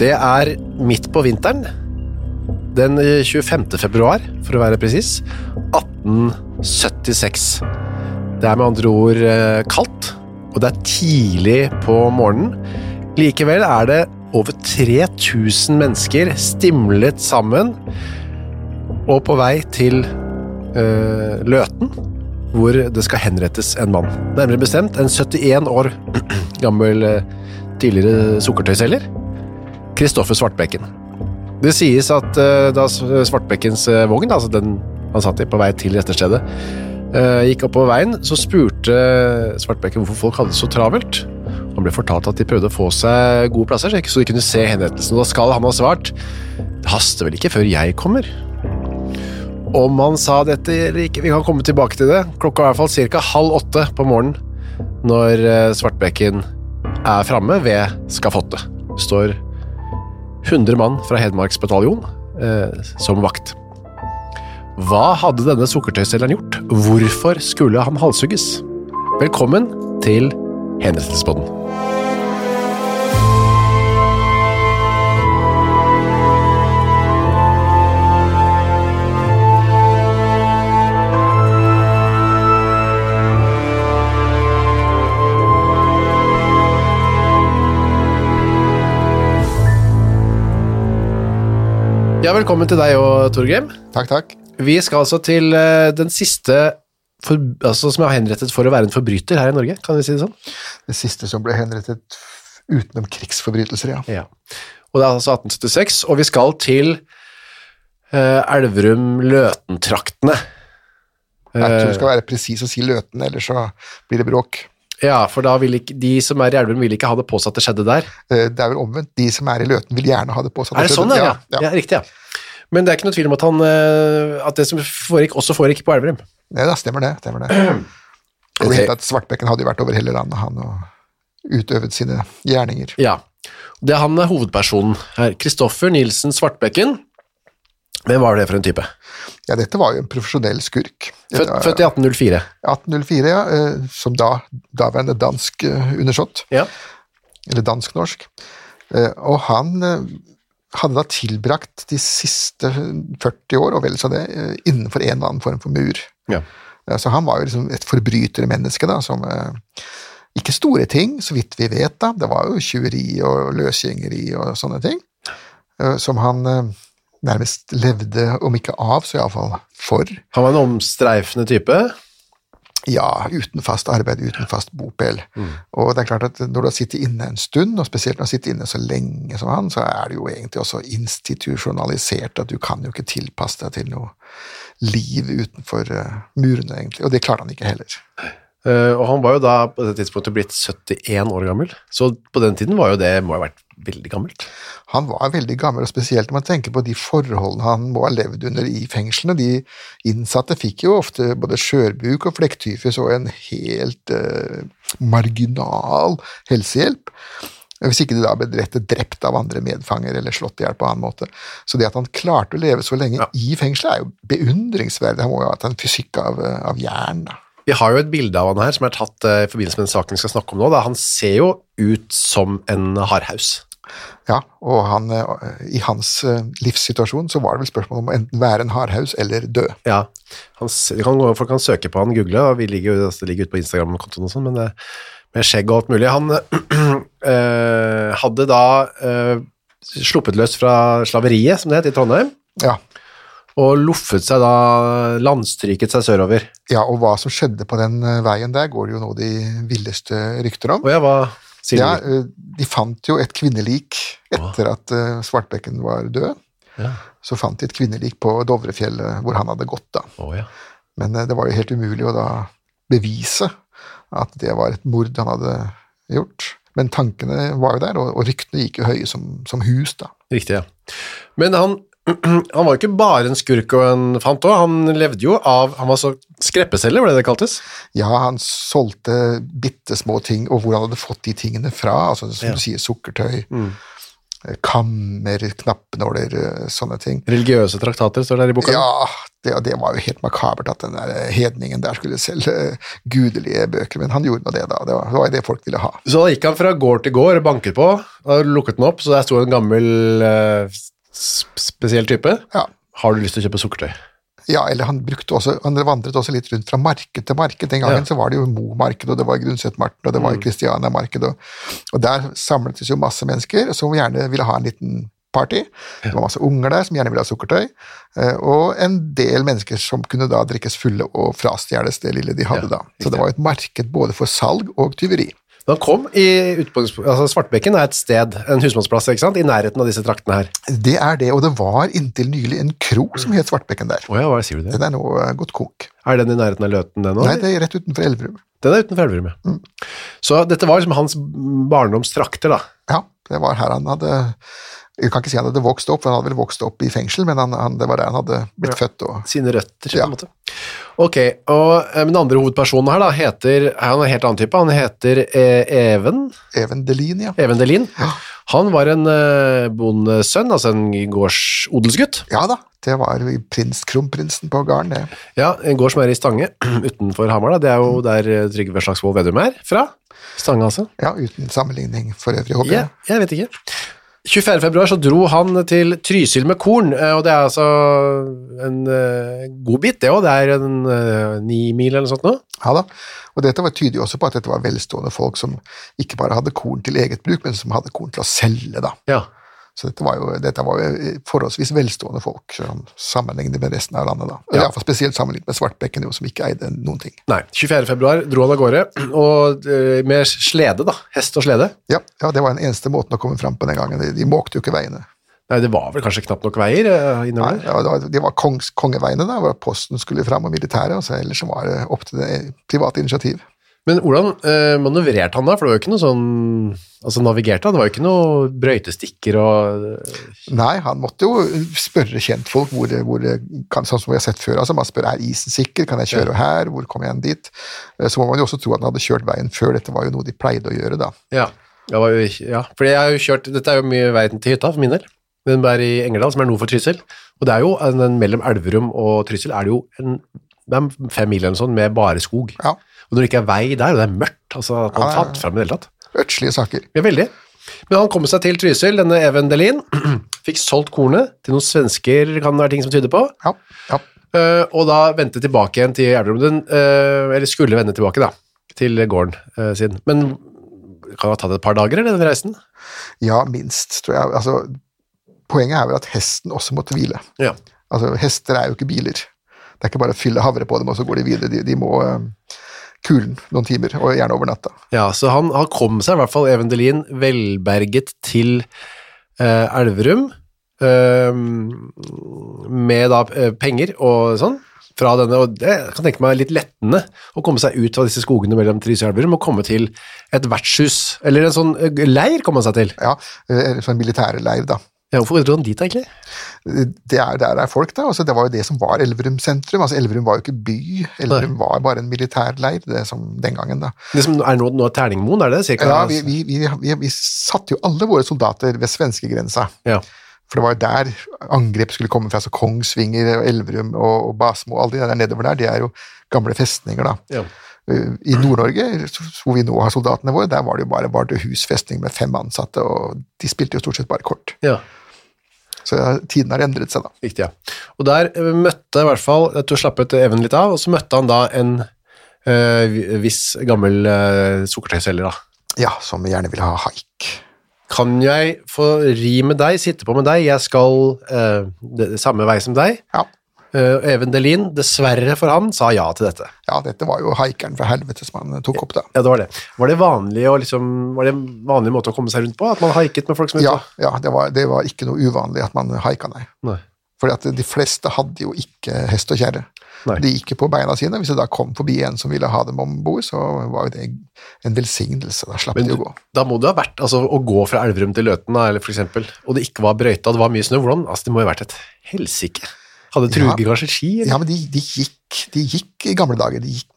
Det er midt på vinteren. Den 25. februar, for å være presis. 1876. Det er med andre ord eh, kaldt, og det er tidlig på morgenen. Likevel er det over 3000 mennesker stimlet sammen og på vei til eh, Løten, hvor det skal henrettes en mann. Nærmere bestemt en 71 år gammel eh, tidligere sukkertøyselger. Kristoffer Svartbekken. Det sies at eh, da Svartbekkens eh, vogn, altså den han satt i på vei til dette stedet, gikk opp på veien, så spurte Svartbekken hvorfor folk hadde det så travelt. Han ble fortalt at de prøvde å få seg gode plasser, så de kunne se henrettelsen. Da skal han ha svart det haster vel ikke før jeg kommer. Om han sa dette eller ikke, vi kan komme tilbake til det. Klokka er i hvert fall ca. halv åtte på morgenen når eh, Svartbekken er framme ved skafottet. Står 100 mann fra Hedmarksbataljon eh, som vakt. Hva hadde denne sukkertøyselgeren gjort? Hvorfor skulle han halshugges? Velkommen til Henrettelsespodden. Velkommen til deg og Torgrim. Takk, takk. Vi skal altså til eh, den siste for, altså, som er henrettet for å være en forbryter her i Norge, kan vi si det sånn? Det siste som ble henrettet utenom krigsforbrytelser, ja. Ja. Og det er altså 1876, og vi skal til uh, Elverum-Løten-traktene. Jeg tror Eh, du skal være presis og si Løten, ellers så blir det bråk. ja, for da vil ikke, de som er i Elverum vil ikke ha det på seg at det skjedde der. Eh, Det er vel omvendt. De som er i Løten, vil gjerne ha det på seg. Er det sånn, ja? Ja, ja. ja riktig, ja. Men det er ikke noe tvil om at, han, eh, at det som foregikk, også foregikk på Elverum. Nei da stemmer det. stemmer det. Og okay. at Svartbekken hadde jo vært over hele landet, han, og utøvet sine gjerninger. Ja. Det er han er hovedpersonen her. Kristoffer Nilsen Svartbekken. Hvem var det for en type? Ja, dette var jo en profesjonell skurk. Født, født i 1804. 1804, ja, eh, som da daværende dansk eh, undersått. Ja. eller dansk-norsk. Eh, Og han eh, hadde da tilbrakt de siste 40 år, og vel så det, eh, innenfor en eller annen form for mur. Ja. Så han var jo liksom et forbrytermenneske, da, som eh, Ikke store ting, så vidt vi vet, da. Det var jo tjuveri og løsgjengeri og sånne ting. eh, Som han nærmest levde, om ikke av, så iallfall for. Han var en omstreifende type. Ja, uten fast arbeid, uten fast bopel. Og det er klart at når du har sittet inne en stund, og spesielt når du har sittet inne så lenge som han, så er det jo egentlig også institusjonalisert at du kan jo ikke tilpasse deg til noe liv utenfor eh, murene, egentlig. Og det klarte han ikke heller. Eh, og han var jo da på det tidspunktet blitt 71 år gammel, så på den tiden var jo det må ha vært veldig gammelt. Han var veldig gammel, og spesielt når man tenker på de forholdene han må ha levd under i fengslene. De innsatte fikk jo ofte både skjørbuk og flekktyfus og en helt uh, marginal helsehjelp. Hvis ikke de da ble drept av andre medfanger eller slått i hjel på annen måte. Så det at han klarte å leve så lenge Ja. i fengselet, er jo beundringsverdig. Han må jo ha hatt en fysikk av, eh, av jern. da. Vi har jo et bilde av han her som er tatt eh, i forbindelse med den saken vi skal snakke om nå. Da. Han ser jo ut som en hardhaus. Ja, og han, eh, i hans eh, livssituasjon så var det vel spørsmål om å enten være en hardhaus eller dø. Ja, han, kan, folk kan søke på han, google, og vi ligger altså, det ligger ute på Instagram-kontoen og sånn, men, med skjegg og alt mulig. Han eh, hadde da eh, sluppet løs fra slaveriet, som det het, i Trondheim, Ja. Og loffet seg da, landstryket seg sørover. ja, og hva som skjedde på den eh, veien der, går det jo nå de villeste rykter om. Og ja, hva sier Ja, du? eh, de fant jo et kvinnelik etter at eh, Svartbekken var død. Ja. Så fant de et kvinnelik på Dovrefjellet hvor han hadde gått, da. Oh, ja. Men det var jo helt umulig å da bevise at det var et mord han hadde gjort. Men tankene var jo der, og ryktene gikk jo høye som, som hus, da. Riktig, ja. Men han, han var jo ikke bare en skurk og en fant òg, han levde jo av Han var så skreppeselger, var det det kaltes? Ja, han solgte bitte små ting, og hvor han hadde fått de tingene fra. altså Som Ja. du sier, sukkertøy, mm. kammer, knappenåler, eh, sånne ting. Religiøse traktater står der i boka. Ja, det, det var jo helt makabert at den der hedningen der skulle selge eh, gudelige bøker, men han gjorde nå det, da. Det var, det var det folk ville ha. Så da gikk han fra gård til gård, banket på, og lukket den opp, så der sto en gammel eh, spesiell type. Ja. Har du lyst til å kjøpe sukkertøy? Ja, eller han også, han vandret også litt rundt fra marked til marked. Den gangen Ja. så var det jo Mo-marked, og det var Grundset-marked, og det var Kristiania-marked, og, og der samletes jo masse mennesker som gjerne ville ha en liten party. Det var masse unger der som gjerne ville ha sukkertøy, eh, og en del mennesker som kunne da drikkes fulle og frastjeles det lille de hadde Ja, da. Så det var jo et marked både for salg og tyveri. Da kom i altså Svartbekken er et sted, en husmannsplass, ikke sant? I nærheten av disse traktene her. Det er det, og det var inntil nylig en kro som het Svartbekken der. Åja, hva sier du det? Den er nå eh, gått konk. Er den i nærheten av Løten, den òg? Nei, det er rett utenfor Elverum. Den er utenfor Elverum, ja. Så dette var liksom hans barndomstrakter, da. Ja, det var her han hadde Jeg kan ikke si han hadde vokst opp, for han hadde vel vokst opp i fengsel, men han, han, det var der han hadde blitt født. Og, Sine røtter, på en måte. Ok, og eh, den andre hovedpersonen her da, heter, han er en helt annen type, han heter eh, Even, Even Delin, ja. Even Delin. Han var en eh, bondesønn, altså en gårdsodelsgutt. Ja da, det var prins, kronprinsen på gården, det. Ja, en gård som er i Stange, utenfor Hamar da, det er jo der Trygve Slagsvold Vedum er fra. Stange altså. Ja, uten sammenligning for øvrig, håper Ja, jeg vet ikke. 24. februar så dro han til Trysil med korn, eh, og det er altså en eh, god bit det òg. det er en eh, ni mil eller noe sånt nå. Ja da. Og dette var tyder jo også på at dette var velstående folk som ikke bare hadde korn til eget bruk, men som hadde korn til å selge, da. Ja, Så dette var jo, dette var jo forholdsvis velstående folk sammenlignet med resten av landet, da. Ja. Iallfall spesielt sammenlignet med Svartbekken, som ikke eide noen ting. nei, 24. februar dro han av gårde, og eh, med slede da, hest og slede. Ja, ja, det var den eneste måten å komme fram på den gangen. De, de måkte jo ikke veiene. Nei, det var vel kanskje knapt nok veier innover? Nei, ja, det var, de var kongs, kongeveiene, da, hvor posten skulle fram, og militæret, og så ellers var det opp til det private initiativ. Men hvordan eh, manøvrerte han da? For det var jo ikke noe sånn, altså navigerte han, det var jo ikke noe brøytestikker og... Nei, han måtte jo spørre kjentfolk hvor, det- hvor det kan, sånn som vi har sett før. altså Man spør er isen sikker, kan jeg kjøre her, hvor kommer jeg dit? Eh, Så må man jo også tro at han hadde kjørt veien før, dette var jo noe de pleide å gjøre da. Ja, jo, ja. for jeg har jo kjørt, dette er jo mye veien til hytta for min del. Den er i Engerdal, som er nord for Trysil. Og det er jo, en, en, mellom Elverum og Trysil er det jo en, det er fem mil eller noe sånt med bare skog. Ja, Og når det ikke er vei der, og det er mørkt, altså at man Ja, fant frem i det hele tatt. Ødslige saker. Ja, veldig. Men han kom seg til Trysil, denne Even Delin, fikk solgt kornet til noen svensker, kan det være ting som tyder på, Ja, ja. Uh, og da vendte tilbake igjen til Gjerdrum. eh, eller skulle vende tilbake da, til gården uh, sin. Men kan det ha tatt et par dager, eller, den reisen? ja minst, tror jeg. Altså, poenget er vel at hesten også måtte hvile. Ja. Altså, hester er jo ikke biler. Det er ikke bare å fylle havre på dem, og så går de videre. De, de må kulen noen timer, og gjerne over natta. Ja, så han, han kom seg i hvert fall, Even Delin, velberget til eh, Elverum, eh, med da eh, penger og sånn, fra denne, og det kan tenke meg litt lettende å komme seg ut av disse skogene mellom Trysil og Elverum, og komme til et vertshus, eller en sånn eh, leir kom han seg til. Ja, en sånn militærleir, da. Ja, hvorfor dro han dit egentlig? det er, der er folk, da. Altså, det var jo det som var Elverum sentrum. Altså, Elverum var jo ikke by. Elverum var bare en militærleir det som den gangen, da. Det som er nå, nå er Terningmoen, er det? Cirka, Ja, vi, vi, vi, vi, satte jo alle våre soldater ved svenskegrensa. Ja. For det var jo der angrep skulle komme fra. Så Kongsvinger, og Elverum og, og Basmo, alle de der nedover der, det er jo gamle festninger, da. Ja. Uh, I Nord-Norge, hvor vi nå har soldatene våre, der var det jo bare Vardøhus festning med fem ansatte, og de spilte jo stort sett bare kort. ja. Så tiden har endret seg, da. Riktig, ja. Og der eh, møtte i hvert fall, tror slappet Even litt av, og så møtte han da en øh, viss gammel øh, sukkertøyselger, da. Ja, som gjerne vil ha haik. Kan jeg få ri med deg, sitte på med deg? Jeg skal det, det samme vei som deg. Ja. Eh, Even Delin, dessverre for han, sa ja til dette. ja, dette var jo haikeren fra helvete som han tok opp, da. Ja, det var det. Var det vanlig liksom, var det vanlig måte å komme seg rundt på? At man haiket med folk som Ja, ja det, var, det var ikke noe uvanlig at man haika, nei. Nei. Fordi at de fleste hadde jo ikke hest og kjerre. De gikk jo på beina sine. Hvis det da kom forbi en som ville ha dem om bord, så var jo det en velsignelse. Da slapp Men de å gå. da må det ha vært altså, å gå fra Elverum til Løten, eller for eksempel, og det ikke var brøyta, det var mye snø. Hvordan? Altså, det må jo ha vært et helsike. Hadde Truge Ja. kanskje ski? eller? Ja, men de, de, gikk, de gikk i gamle dager. De gikk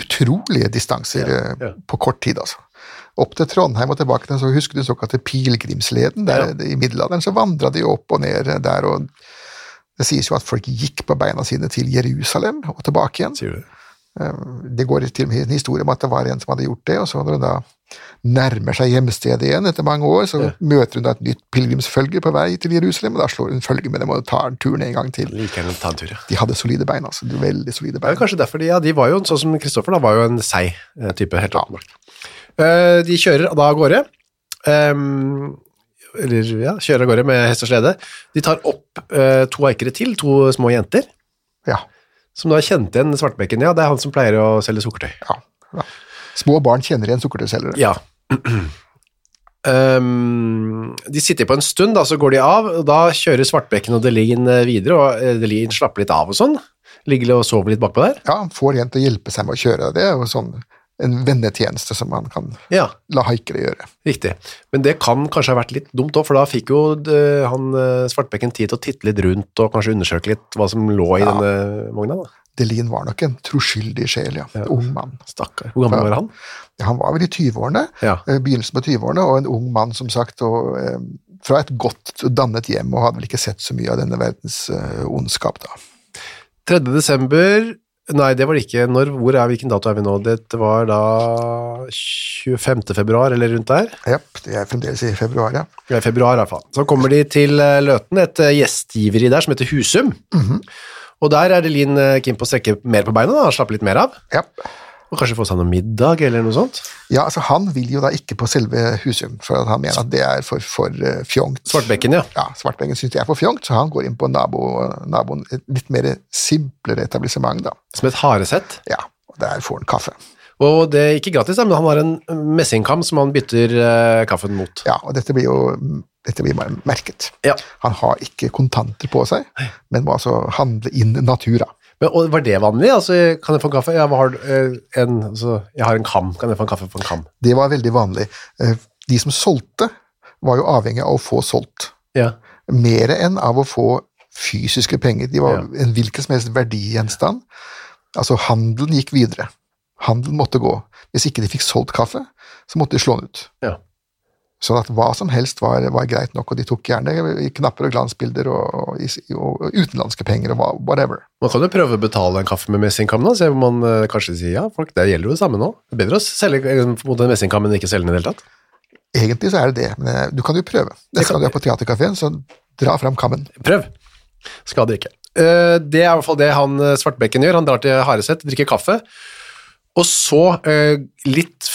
utrolige distanser eh, ja. på kort tid, altså. Opp til Trondheim og tilbake, så husker du såkalte pilegrimsleden. Der, I middelalderen så vandra de opp og ned der, og det sies jo at folk gikk på beina sine til Jerusalem og tilbake igjen. Sier du det? Det går til og med en historie om at det var en som hadde gjort det, og så når hun da nærmer seg hjemstedet igjen etter mange år, så møter hun da et nytt pilegrimsfølge på vei til Jerusalem, og da slår hun følge med dem og tar turen en gang til. Ta en tur, ja. De hadde solide bein, altså. De veldig solide bein. kanskje derfor de, ja, de var jo, sånn som Kristoffer da, var jo en seig eh, type, helt Ja. åpenbart. Eh, de kjører da av gårde, Um, eller ja, kjører av gårde med hest og slede. De tar opp uh, to eikere til, to små jenter, Ja, som da kjente igjen Svartbekken. Ja, det er han som pleier å selge sukkertøy. ja, ja. Små barn kjenner igjen sukkertøyselgere. Ja. Um, de sitter på en stund, da, så går de av, og da kjører Svartbekken og Delin eh, videre, og eh, Delin slapper litt av og sånn. Ligger og sover litt bakpå der. Ja, han får en til å hjelpe seg med å kjøre. Det er jo sånn en vennetjeneste som man kan Ja, la haikere gjøre. riktig. Men det kan kanskje ha vært litt dumt òg, for da fikk jo eh, han Svartbekken tid til å titte litt rundt og kanskje undersøke litt hva som lå i Ja. denne vogna. da. Delin var nok en troskyldig sjel, ja. ja. ung mann. Stakkar. Hvor gammel var han? Ja, Han var vel i 20-årene, Ja. eh, begynnelsen på 20-årene, og en ung mann, som sagt, og, eh, fra et godt dannet hjem, og hadde vel ikke sett så mye av denne verdens eh, ondskap, da. 3. desember Nei, det var det ikke. Når, hvor er, hvilken dato er vi nå? Dette var da 25. februar, eller rundt der? Jepp, det er fremdeles i februar, ja. Det i februar i hvert fall. Så kommer de til Løten, et gjestgiveri der som heter Husum. Og der er Delin Linn keen på å strekke mer på beina, da, slappe litt mer av. Ja. Og kanskje få seg noe middag eller noe sånt. Ja, altså Han vil jo da ikke på selve Husum, for han mener at det er for, for eh, fjongt. Svartbekken, ja. Ja, Svartbekken syns de er for fjongt, så han går inn på nabo, naboen, et litt mer simplere etablissement, da. Som et haresett. Ja, og der får han kaffe. Og det er ikke gratis, men han har en messingkam som han bytter eh, kaffen mot. Ja, og dette blir jo dette blir bare merket. Ja. Han har ikke kontanter på seg, men må altså handle inn natura. Men, og var det vanlig? Altså, kan jeg få en kaffe? Jeg har? Eh, en, altså, jeg har en kam. Kan jeg få en kaffe på en kam? Det var veldig vanlig. Eh, De som solgte, var jo avhengig av å få solgt. Ja. Mer enn av å få fysiske penger. De var en hvilken som helst verdigjenstand. Altså, handelen gikk videre. Handelen måtte gå. Hvis ikke de fikk solgt kaffe, så måtte de slå den ut. ja. Sånn at hva som helst var, var greit nok, og de tok gjerne i knapper og glansbilder og, og, og utenlandske penger og whatever. Man kan jo prøve å betale en kaffe med messingkam, da. Se om man eh, kanskje sier ja, folk, det gjelder jo det samme nå. Det er bedre å selge eh, mot en messingkam enn ikke selge den i det hele tatt. Egentlig så er det det, men eh, du kan jo prøve. Neste gang du er på teaterkafeen, så dra fram kammen. Prøv. Skader ikke. Uh, Det er i hvert fall det han eh, Svartbekken gjør. Han drar til Hareset, drikker kaffe, og så, uh, litt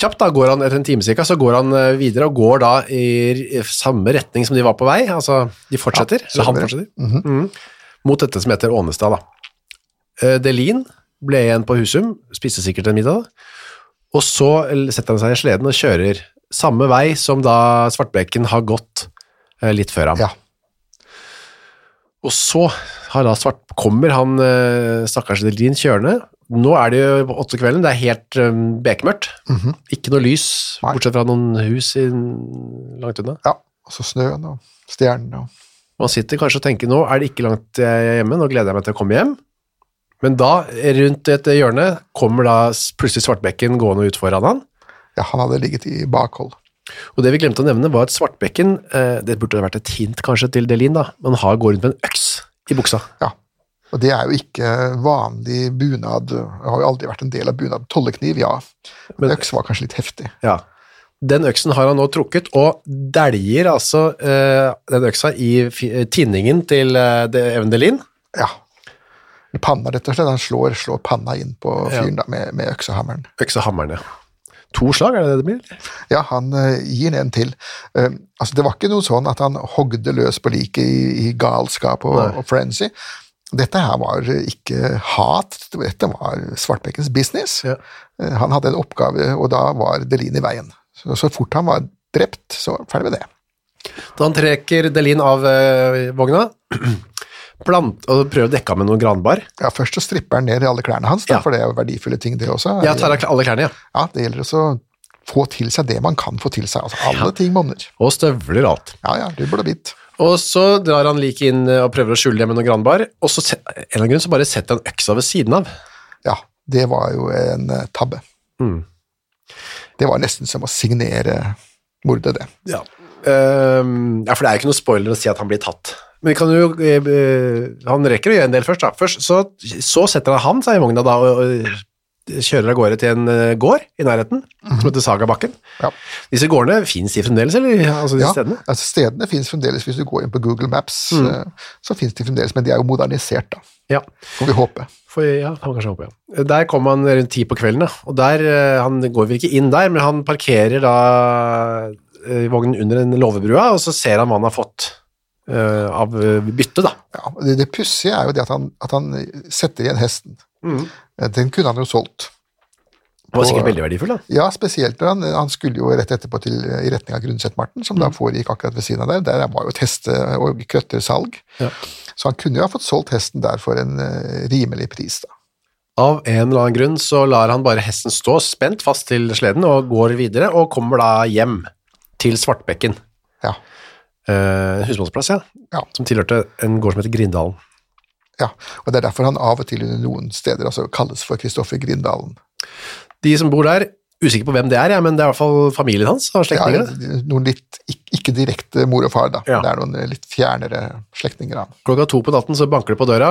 kjapt, da, går han etter en time cirka, så går han eh, videre og går da i samme retning som de var på vei. Altså, de fortsetter, Ja, han Mm fortsetter, mm, mot dette som heter Ånestad, da. Eh, Delin ble igjen på Husum, spiste sikkert en middag, da. og så setter han seg i sleden og kjører samme vei som da Svartbekken har gått eh, litt før ham. Ja. Og så har da svart, kommer han eh, stakkars Delin kjørende. Nå er det jo åtte kvelden, det er helt um, bekmørkt. Ikke noe lys. Nei. bortsett fra noen hus i, langt unna. ja. Og så snøen og stjernene og Man sitter kanskje og tenker nå er det ikke langt jeg er hjemme, nå gleder jeg meg til å komme hjem. Men da, rundt et hjørne, kommer da plutselig Svartbekken gående ut foran han. Ja, han hadde ligget i bakhold. Og det vi glemte å nevne var at Svartbekken, eh, det burde vært et hint kanskje til Delin da, Man har går rundt med en øks i buksa. Ja. Og det er jo ikke vanlig bunad. Det har jo aldri vært en del av bunad. Tollekniv, ja. Men øks var kanskje litt heftig. Ja. Den øksen har han nå trukket, og dæljer altså eh, den øksa i tinningen til eh, Even Delin. Ja. Panna, rett og slett. Han slår, slår panna inn på Ja. fyren da, med, med øksehammeren. Øksehammeren, ja. To slag, er det det det blir? Ja, han eh, gir en til. Eh, altså, det var ikke noe sånn at han hogde løs på liket i, i galskap og, og frenzy. Dette her var ikke hat, dette var Svartbekkens business. Ja. Eh, Han hadde en oppgave, og da var Delin i veien. Så, så fort han var drept, så ferdig med det. Da han trekker Delin av eh, vogna, plant, og prøver å dekke av med noen granbar. Ja, Først så stripper han ned i alle klærne hans, da, Ja. for det er jo verdifulle ting, det også. Ja, tar av alle klærne, ja. Ja, Det gjelder også å få til seg det man kan få til seg. altså Alle Ja. ting monner. Og støvler og alt. Ja, ja, rubbel og bit. Og så drar han liket inn eh, og prøver å skjule det med noen granbar, og så en eller annen grunn så bare setter han øksa ved siden av. Ja, det var jo en eh, tabbe. Mm. Det var nesten som å signere mordet, det. Ja. Um, ja, for det er jo ikke noe spoiler å si at han blir tatt. Men kan du, eh, eh, han rekker å gjøre en del først da. Først, så, så setter han seg i vogna da, og, og kjører av gårde til en eh, gård i nærheten, som heter Sagabakken. Ja. Disse gårdene finnes de fremdeles, eller? Altså Ja, stedene? altså Stedene finnes fremdeles, hvis du går inn på Google Maps, Mm. eh, så finnes de fremdeles, men de er jo modernisert, da. Ja. Får vi håpe. For, ja, kan man kanskje håpe, ja. Der kom han rundt ti på kvelden, da. og der, eh, han går vel ikke inn der, men han parkerer da eh, vognen under en låvebrua, og så ser han hva han har fått eh, av byttet, bytte, da. Ja, Det, det pussige er jo det at han, at han setter igjen hesten. Mm. Eh, Den kunne han jo solgt. Det var sikkert veldig verdifull, da. Ja, spesielt når han, han skulle jo rett etterpå til, i retning av Grundsetmarten, som Mm. da foregikk akkurat ved siden av der. Der var jo et heste- og krøttersalg. Ja. Så han kunne jo ha fått solgt hesten der for en eh, rimelig pris, da. Av en eller annen grunn så lar han bare hesten stå spent fast til sleden og går videre, og kommer da hjem til Svartbekken. Ja. Eh, husmannsplass, ja. Ja. Som tilhørte en gård som heter Grindalen. ja. Og det er derfor han av og til noen steder altså kalles for Kristoffer Grindalen. De som bor der, usikker på hvem det er, ja, men det er i hvert fall familien hans og Ja, noen litt ikke, direkte mor og far, da. Ja. Det er noen litt fjernere slektninger. Klokka to på natten så banker det på døra.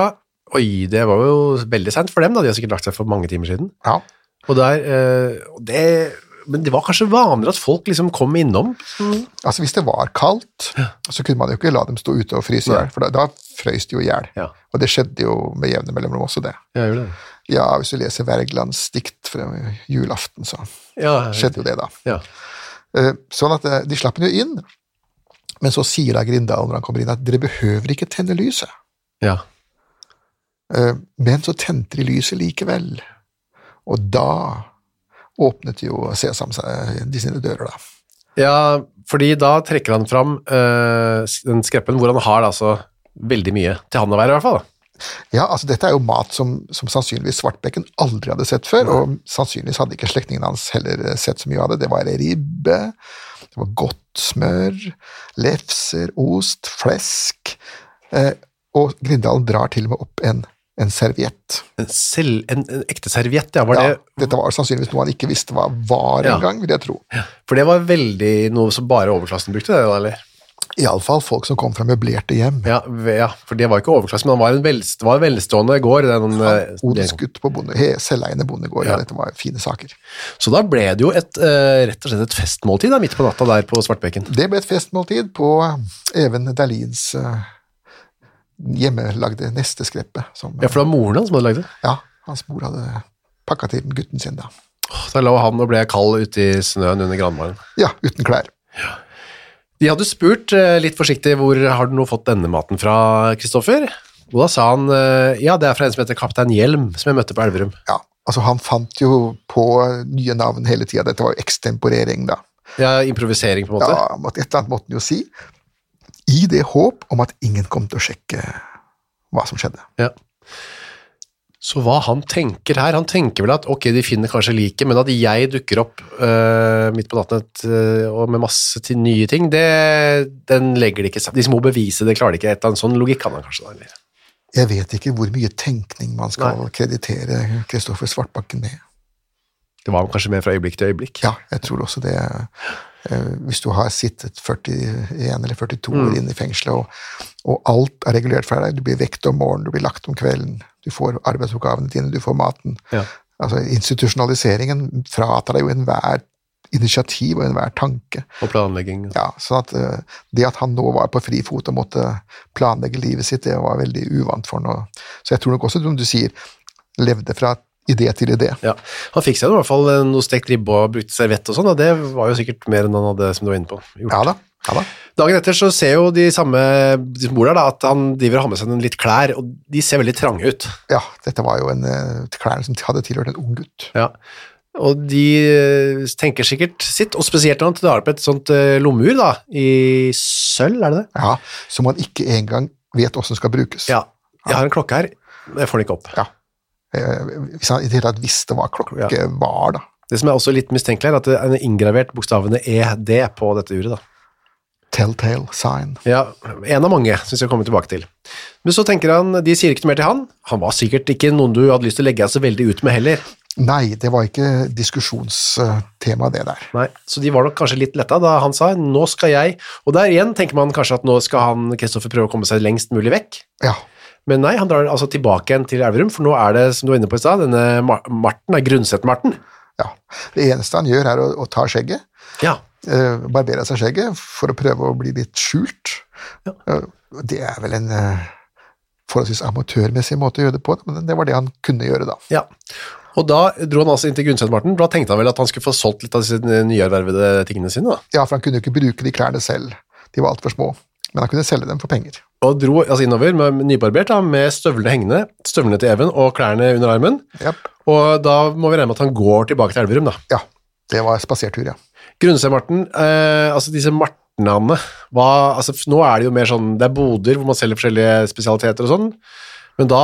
Oi, det var jo veldig sent for dem, da. De har sikkert lagt seg for mange timer siden. Ja. Og der, eh, det, men det var kanskje vanligere at folk liksom kom innom. Altså Hvis det var kaldt, så kunne man jo ikke la dem stå ute og fryse i hjel, for da, da frøys de jo i hjel. Ja. Og det skjedde jo med jevne mellomrom også, det. Ja, det. Ja, hvis du leser Wergelands dikt fra julaften, så Ja, skjedde jo det, da. ja. Eh, Sånn at eh, de slapp den jo inn, men så sier da Grindal når han kommer inn at dere behøver ikke tenne lyset. ja. Eh, Men så tente de lyset likevel, og da åpnet jo Sesam de sine dører, da. Ja, fordi da trekker han fram uh, den skreppen hvor han har altså veldig mye til han å være, i hvert fall. Ja, altså dette er jo mat som, som sannsynligvis Svartbekken aldri hadde sett før, og sannsynligvis hadde ikke slektningene hans heller eh, sett så mye av det. Det var ribbe, det var godt smør, lefser, ost, flesk, eh, og Grindalen drar til og med opp en, en serviett. En, selv, en, en ekte serviett, ja. Var Ja, det, dette var sannsynligvis noe han ikke visste hva var Ja. engang, vil jeg tro. for det var veldig noe som bare overklassen brukte, det, eller? Iallfall folk som kom fra møblerte hjem. Ja, ja, for det var ikke overklassen, men han var en velst, var en velstående gård. Den, eh, Odelsgutt på bonde, he- selveiende bondegård, ja. Ja. dette var fine saker. Så da ble det jo et, eh, rett og slett et festmåltid da, midt på natta der på Svartbekken. Det ble et festmåltid på Even Dahlins eh, hjemmelagde nesteskreppe. Som, Ja, for det var moren hans som hadde lagd det. ja, hans mor hadde pakka til gutten sin, da. Da lå han og ble kald ute i snøen under granbaren. Ja, uten klær. De hadde spurt eh, litt forsiktig hvor har du nå fått denne maten fra, Kristoffer? Og da sa han eh, ja, det er fra en som heter Kaptein Hjelm, som jeg møtte på Elverum. Ja, altså Han fant jo på nye navn hele tida. Dette var jo ekstemporering, da. Ja, improvisering på en måte. Ja, Et eller annet måtte han jo si. I det håp om at ingen kom til å sjekke hva som skjedde. Ja. Så hva han tenker her, han tenker vel at ok, de finner kanskje liket, men at jeg dukker opp uh, midt på natten et, og med masse til nye ting, det, den legger de ikke sammen. De små bevisene, det, klarer de ikke. Et eller annet sånn logikk kan han kanskje da, eller? Jeg vet ikke hvor mye tenkning man skal Nei. kreditere Kristoffer Svartbakken med. Det var kanskje mer fra øyeblikk til øyeblikk. Ja, jeg tror også det. eh, Hvis du har sittet 41 eller 42 Mm. år inne i fengselet, og, og alt er regulert for deg, du blir vekt om morgenen, du blir lagt om kvelden, du får arbeidsoppgavene dine, du får maten. Ja. Altså, institusjonaliseringen fratar deg jo enhver initiativ og enhver tanke. Og planlegging. Ja, sånn at eh, Det at han nå var på frifot og måtte planlegge livet sitt, det var veldig uvant for ham. Så jeg tror nok også, som du sier, levde fra idé til idé. Ja. Han fikk seg i hvert fall noe stekt ribbe og brukte servett og sånn, og det var jo sikkert mer enn han hadde, som du var inne på, gjort. Ja da. ja da. Dagen etter så ser jo de samme de som bor der da, at han driver og har med seg litt klær, og de ser veldig trange ut. Ja, dette var jo en eh, klærne som hadde tilhørt en ung gutt. Ja. Og de eh, tenker sikkert sitt, og spesielt når han drar opp et sånt eh, lommeur da, i sølv, er det det? Ja, Som man ikke engang vet åssen skal brukes. Ja. Jeg har en klokke her, men jeg får den ikke opp. Ja. Eh, Hvis han i det hele tatt visste hva klokke Ja. var, da. Det som er også litt mistenkelig, er at det er inngravert bokstavene ED på dette uret. da. Telltale sign. Ja, En av mange, som vi skal komme tilbake til. Men så tenker han, de sier ikke noe mer til han. Han var sikkert ikke noen du hadde lyst til å legge deg så veldig ut med heller. Nei, det var ikke diskusjonstema, det der. Nei, Så de var nok kanskje litt letta da han sa 'nå skal jeg'. Og der igjen tenker man kanskje at nå skal han Kristoffer prøve å komme seg lengst mulig vekk. Ja. Men nei, han drar altså tilbake igjen til Elverum, for nå er det, som du var inne på i stad, denne Mar- Marten, er Grundset-Marten. ja. Det eneste han gjør, er å, å ta skjegget. Ja. Uh, barbere seg skjegget for å prøve å bli litt skjult. Eh, Det er vel en uh, forholdsvis amatørmessig måte å gjøre det på, men det var det han kunne gjøre da. ja. Og da dro han altså inn til Grundset-Marten, da tenkte han vel at han skulle få solgt litt av disse nyervervede tingene sine, da. Ja, for han kunne jo ikke bruke de klærne selv, de var altfor små, men han kunne selge dem for penger. Og dro altså innover med nybarbert, da, med støvlene hengende, støvlene til Even og klærne under armen. Yep. Og da må vi regne med at han går tilbake til Elverum, da. Ja, det var spasertur, ja. Grunnsø-Marten, eh, altså disse martenene, hva, altså nå er det jo mer sånn, det er boder hvor man selger forskjellige spesialiteter og sånn, men da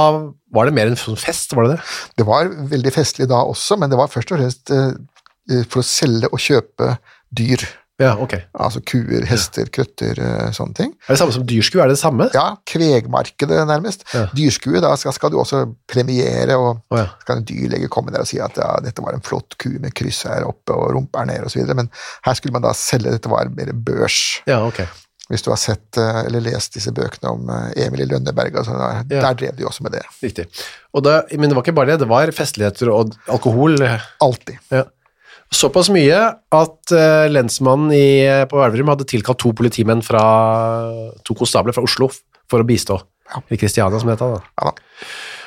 var det mer en sånn fest, var det det? Det var veldig festlig da også, men det var først og fremst eh, for å selge og kjøpe dyr. Ja, ok. Altså kuer, hester, krøtter, eh, sånne ting. Er det samme som dyrskue, er det det samme? Ja, kvegmarkedet nærmest. Ja. Dyrskue, da skal, skal du også premiere, og oh, ja. skal en dyrlege komme der og si at ja, dette var en flott ku med kryss her oppe og rumpe her nede osv. Men her skulle man da selge, dette var mer børs. Ja, ok. Hvis du har sett eh, eller lest disse bøkene om eh, Emil i Lønneberg, sånn, der, Ja. der drev de også med det. Riktig. Da, men det var ikke bare det, det var festligheter og alkohol. Alltid. Ja. Såpass mye at uh, lensmannen i, på Elverum hadde tilkalt to politimenn fra to konstabler fra Oslo for å bistå. Ja. I Kristiania, som det heter. Da. Ja da.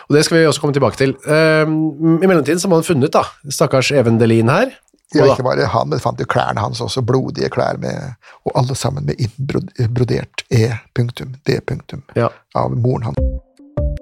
Og det skal vi også komme tilbake til. Ehm, I mellomtiden så har man funnet da, stakkars Even Delin her. Ja, ikke bare han, men fant jo klærne hans også, blodige klær, med, og alle sammen med innbrodert E. Punktum, D. Punktum, Ja. av moren hans.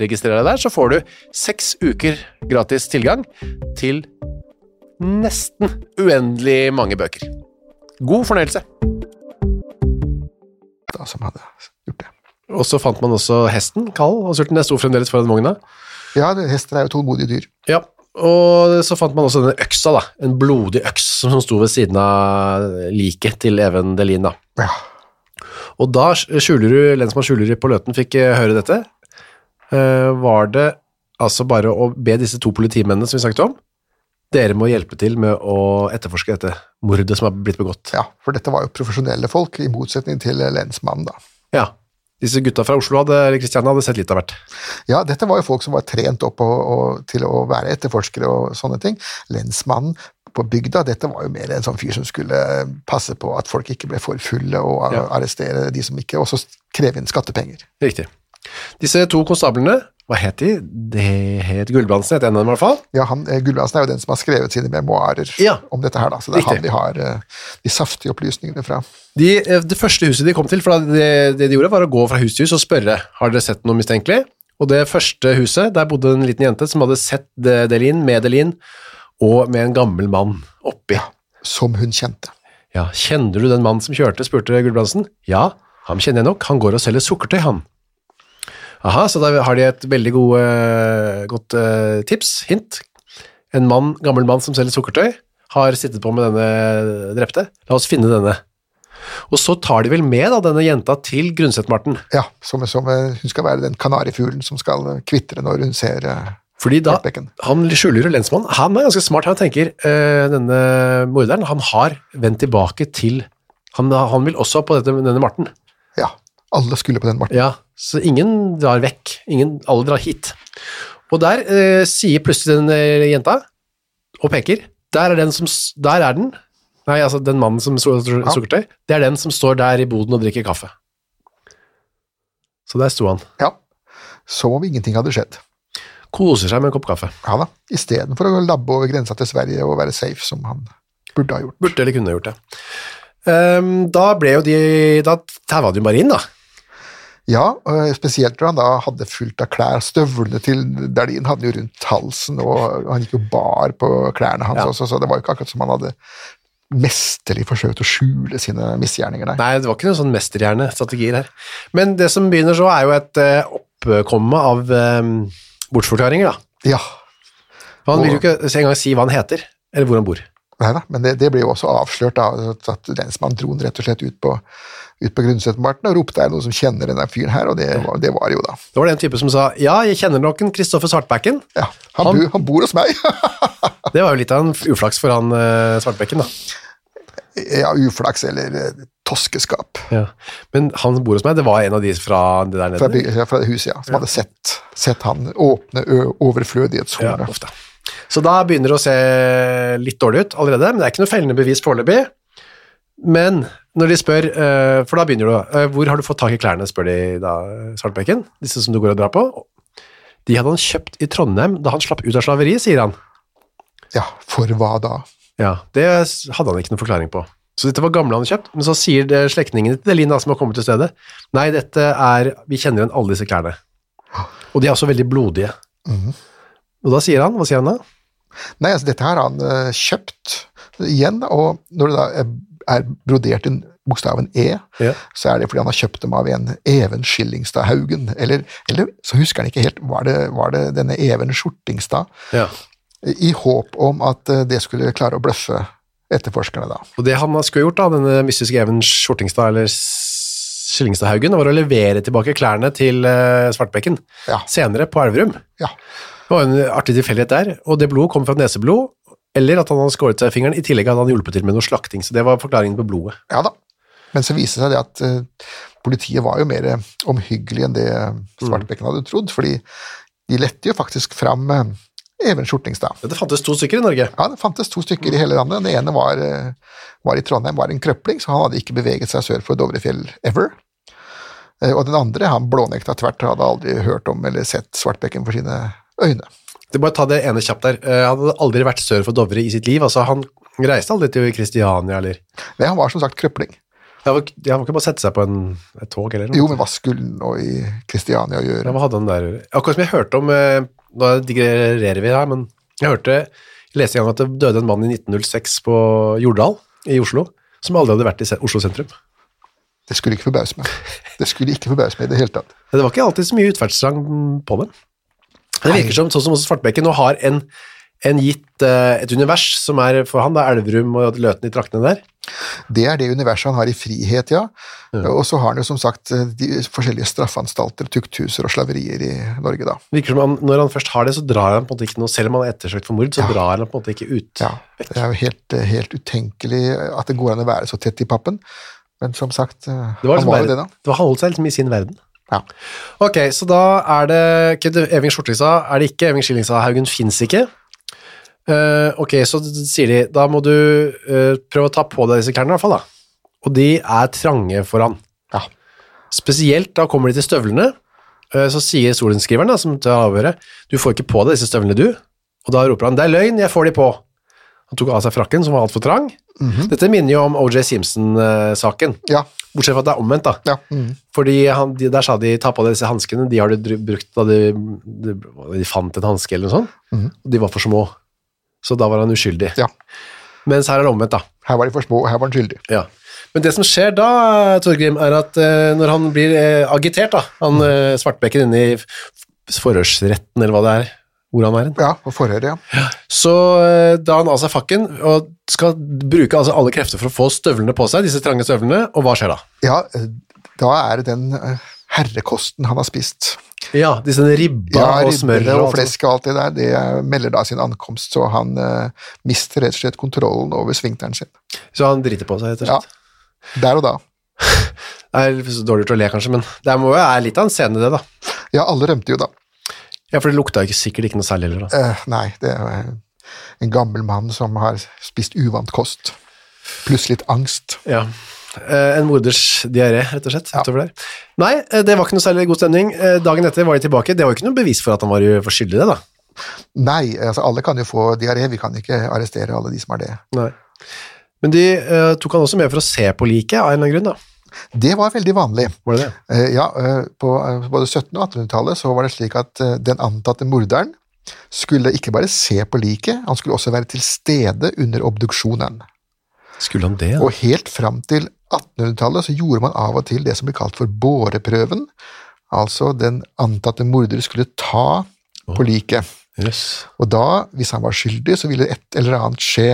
Registrer deg der, så får du seks uker gratis tilgang til nesten uendelig mange bøker. God fornøyelse. da, som hadde gjort det. Og så fant man også hesten, Kall, og Sulten. Det sto fremdeles foran vogna. Ja, hester er jo tålmodige dyr. Ja, og så fant man også denne øksa, da. En blodig øks som sto ved siden av liket til Even Delin, da. Ja. Og da skjuler du, lensmann Skjulerud på Løten fikk eh, høre dette. Eh, var det altså bare å be disse to politimennene som vi snakket om, dere må hjelpe til med å etterforske dette mordet som har blitt begått. ja, for dette var jo profesjonelle folk, i motsetning til lensmannen, da. Ja. Disse gutta fra Oslo hadde, eller Kristiania hadde sett litt av hvert. Ja, dette var jo folk som var trent opp og, og, til å være etterforskere og sånne ting. Lensmannen på bygda, dette var jo mer en sånn fyr som skulle passe på at folk ikke ble for fulle, og Ja. arrestere de som ikke, og så kreve inn skattepenger. Riktig. Disse to konstablene Hva het de? Det het Gulbrandsen, het en av dem i hvert fall. Ja, han, eh, Gulbrandsen er jo den som har skrevet sine memoarer Ja. om dette her, da. Så det er Riktig. han vi har eh, de saftige opplysningene fra. De, eh, det første huset de kom til, for det, det de gjorde var å gå fra hus til hus og spørre har dere sett noe mistenkelig. Og det første huset, der bodde en liten jente som hadde sett De- Delin med Delin og med en gammel mann oppi. Som hun kjente. Ja, kjenner du den mannen som kjørte, spurte Gulbrandsen. Ja, ham kjenner jeg nok, han går og selger sukkertøy, han. Aha, så da har de et veldig gode, godt uh, tips, hint. En mann, gammel mann som selger sukkertøy, har sittet på med denne drepte. La oss finne denne. Og så tar de vel med da, denne jenta til Grundset-Marten. Ja, som, som eh, hun skal være den kanarifuglen som skal eh, kvitre når hun ser eh, Fordi da, Svartbekken. han skjuler lensmann, han er ganske smart, han tenker, eh, denne morderen, han har vendt tilbake til, han, han vil også på dette, denne Marten. Ja, alle skulle på den, Martin. Ja, så ingen drar vekk. Ingen, alle drar hit. Og der eh, sier plutselig den eh, jenta, og peker, der er den som, der er den, nei, altså den mannen som så- sukkertøy, det er den som står der i boden og drikker kaffe. Så der sto han. Ja. Som om ingenting hadde skjedd. Koser seg med en kopp kaffe. Ja da, istedenfor å labbe over grensa til Sverige og være safe, som han burde ha gjort. Burde eller kunne ha gjort det. Um, da ble jo de, da taua de bare inn da. Ja, spesielt når han da hadde fullt av klær. Støvlene til Dahlin hadde jo rundt halsen, og han gikk jo bar på klærne hans Ja. også, så det var jo ikke akkurat som han hadde mesterlig forsøkt å skjule sine misgjerninger der. Nei, det var ikke noen sånn mesterhjernestrategier her. Men det som begynner så er jo et eh, oppkomme av um, bortforklaringer da. Ja, Han vil jo ikke engang si hva han heter, eller hvor han bor. nei da, men det, det ble jo også avslørt da, at lensmannen dro han rett og slett ut på, ut på Grundsetmarten og ropte er det noen som kjenner denne fyren her, og det var det var jo da. Det var den type som sa, ja, jeg kjenner nok en Kristoffer Svartbekken. Ja, han, Han- han bor hos meg! Det var jo litt av en uflaks for han eh, Svartbekken da. ja, uflaks eller eh, toskeskap. Ja. Men han som bor hos meg, det var en av de fra det der Fra, nede. by- fra huset, ja, som hadde sett, sett han åpne overflødighetshornet. Ja, ofte. Så da begynner det å se litt dårlig ut allerede, men det er ikke noe fellende bevis foreløpig. Men når de spør, eh, for da begynner du, eh, hvor har du fått tak i klærne, spør de da Svartbekken, disse som du går og drar på. De hadde han kjøpt i Trondheim da han slapp ut av slaveri, sier han. Ja, for hva da? Ja, det hadde han ikke noen forklaring på. Så dette var gamle han kjøpt, men så sier slektningene til Linn, som har kommet til stedet, nei, dette er, vi kjenner igjen alle disse klærne. Og de er også veldig blodige. Og da sier han, hva sier han da? Nei, altså dette her har han uh, kjøpt igjen, og når det da er, er brodert inn bokstaven E, Ja. så er det fordi han har kjøpt dem av en Even Skillingstad Haugen, eller, eller så husker han ikke helt, var det, var det denne Even Skjortingstad, Ja. i håp om at eh, det skulle klare å bløffe etterforskerne da. Og det han skulle gjort da, denne mystiske Even Skjortingstad, eller Skillingstadhaugen, var å levere tilbake klærne til eh, Svartbekken, Ja. senere på Elverum. Ja, Det var en artig tilfellighet der, og det blodet kom fra neseblod, eller at han hadde skåret seg i fingeren, i tillegg hadde han hjulpet til med noe slakting, så det var forklaringen på blodet. ja da. Men så viste det seg det at uh, politiet var jo mer omhyggelig enn det Svartbekken hadde trodd, fordi de lette jo faktisk fram uh, Even Skjortingstad. Det fantes to stykker i Norge. Ja, det fantes to stykker i hele landet. Den ene var, uh, var i Trondheim, var en krøpling, så han hadde ikke beveget seg sør for Dovrefjell ever. Eh, Og den andre, han blånekta tvert, hadde aldri hørt om eller sett Svartbekken for sine øyne. Det bare ta det ene kjapt der. Eh, Han hadde aldri vært sør for Dovre i sitt liv, altså han reiste aldri til Kristiania, eller... Nei, han var som sagt krøpling. Han var, han var ikke bare sette seg på en, et tog, eller noe. Jo, men hva skulle han nå i Kristiania Ja, gjøre? hva hadde han der? Akkurat som jeg hørte om, eh, nå digrererer vi her, men jeg hørte, jeg leste en gang at det døde en mann i 1906 på Jordal i Oslo, som aldri hadde vært i Oslo sentrum. Det skulle ikke forbause meg. Det skulle ikke forbause meg i det hele tatt. Det var ikke alltid så mye utferdstrang på dem. Det virker som, sånn som også Svartbekken nå har en, en gitt, uh, et univers som er for han, da er Elverum og Løten i traktene der. Det er det universet han har i frihet, ja. Og så har han jo som sagt de forskjellige straffanstalter, tukthuser og slaverier i Norge, da. Det virker som han, når han først har det, så drar han på en måte ikke noe, selv om han er ettersøkt for mord, så Ja. drar han på en måte ikke ut. Ja, det er jo helt, helt utenkelig at det går an å være så tett i pappen. Men som sagt, Det var, han liksom var jo det, da. det var han holdt seg liksom i sin verden. Ja. Ok, så da er det ikke Eving Skjortingstad, er det ikke, Eving Skillingsa Haugen finnes ikke. Uh, ok, så sier de, da må du uh, prøve å ta på deg disse klærne i hvert fall da. Og de er trange foran. Ja. Spesielt da kommer de til støvlene, Uh, Så sier sorenskriveren da, som tar avhøret, du får ikke på deg disse støvlene du, og da roper han, det er løgn, jeg får de på. Han tok av seg frakken, som var alt trang. Dette minner jo om O.J. Simpson-saken, Ja. bortsett fra at det er omvendt da. ja. Mm. Fordi han, de, der sa de, ta på deg disse hanskene, de har du brukt da de, de, de fant en hanske eller noe sånt, og de var for små. Så da var han uskyldig. ja. Mens her er det omvendt da. Her var de for små, og her var han skyldig. Ja. Men det som skjer da, Torgrim, er at uh, når han blir uh, agitert, da, han uh, Svartbekken inne i forhørsretten, eller hva det er, hvor han er hen, Ja, på forhøret, ja. så eh, da han av seg fakken og skal bruke altså alle krefter for å få støvlene på seg, disse trange støvlene, og hva skjer da? Ja, eh, da er det den eh, herrekosten han har spist. Ja, disse ribba Ja, og smør og, og flesk og alt det der, det melder da sin ankomst, så han uh, mister rett og slett kontrollen over svingteren sin. Så han driter på seg, rett og slett? Ja, der og da. Det er dårlig gjort å le, kanskje, men det må jo være litt av en scene, det, da. Ja, alle rømte jo da. Ja, for det lukta ikke, sikkert ikke noe særlig heller. Eh, nei, det er en gammel mann som har spist uvant kost. Pluss litt angst. Ja. Eh, en morders diaré, rett og slett. Ja. utover der. Nei, eh, det var ikke noe særlig god stemning. Eh, dagen etter var de tilbake. Det var jo ikke noe bevis for at han var for skyldig det, da. Nei, altså alle kan jo få diaré, vi kan ikke arrestere alle de som har det. Nei. Men de eh, tok han også med for å se på liket, av en eller annen grunn, da. Det var veldig vanlig. Var det det? Eh, ja, eh, på eh, både 1700- og 1800-tallet så var det slik at den antatte morderen skulle ikke bare se på liket, han skulle også være til stede under obduksjonen. Skulle han det? Ja? Og helt fram til 1800-tallet så gjorde man av og til det som ble kalt for båreprøven. Altså den antatte morder skulle ta på liket. Yes. Og da, hvis han var skyldig, så ville et eller annet skje.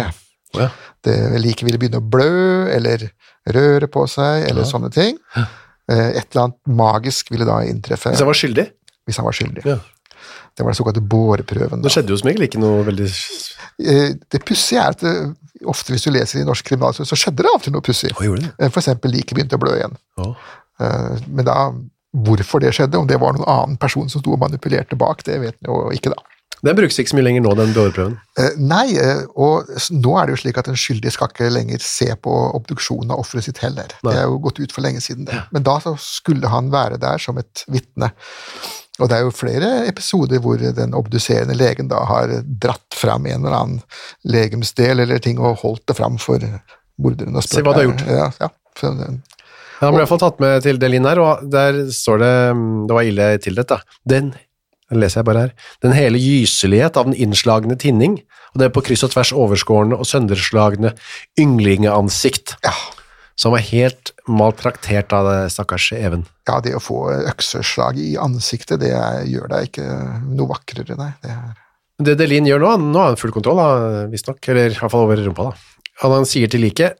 Oh, ja. Det liket ville begynne å blø, eller røre på seg, eller sånne ting. Eh, Et eller annet magisk ville da inntreffe Hvis han var skyldig? hvis han var skyldig. Ja. Det var den såkalte båreprøven. Det skjedde jo som regel ikke noe veldig Eh, Det pussige er at det, ofte hvis du leser i norsk kriminalhistorie, så skjedde det av og til noe pussig. Eh, eksempel liket begynte å blø igjen. Eh, Men da, hvorfor det skjedde, om det var noen annen person som sto og manipulerte bak, det vet vi jo ikke da. Den brukes ikke så mye lenger nå, den blåprøven. Eh, Nei, eh, og nå er det jo slik at en skyldig skal ikke lenger se på obduksjonen av offeret sitt heller. Nei. Det er jo gått ut for lenge siden, det. Men da så skulle han være der som et vitne. Og det er jo flere episoder hvor den obduserende legen da har dratt fram en eller annen legemsdel eller ting og holdt det fram for morderen. og Se hva du har gjort. Ja, ja. Han ble i hvert fall tatt med til Delin her, og der står det mm, Det var ille tildelt, da. Den den leser jeg bare her. Den hele gyselighet av den innslagne tinning, og det på kryss og tvers overskårne og sønderslagne ynglingeansikt, ja. som var helt maltraktert av det stakkars Even. ja, det å få økseslag i ansiktet, det gjør deg ikke noe vakrere, nei. Det er Det Delin gjør nå, nå har han full kontroll, visstnok, eller i hvert fall over rumpa, da. Han, han sier til liket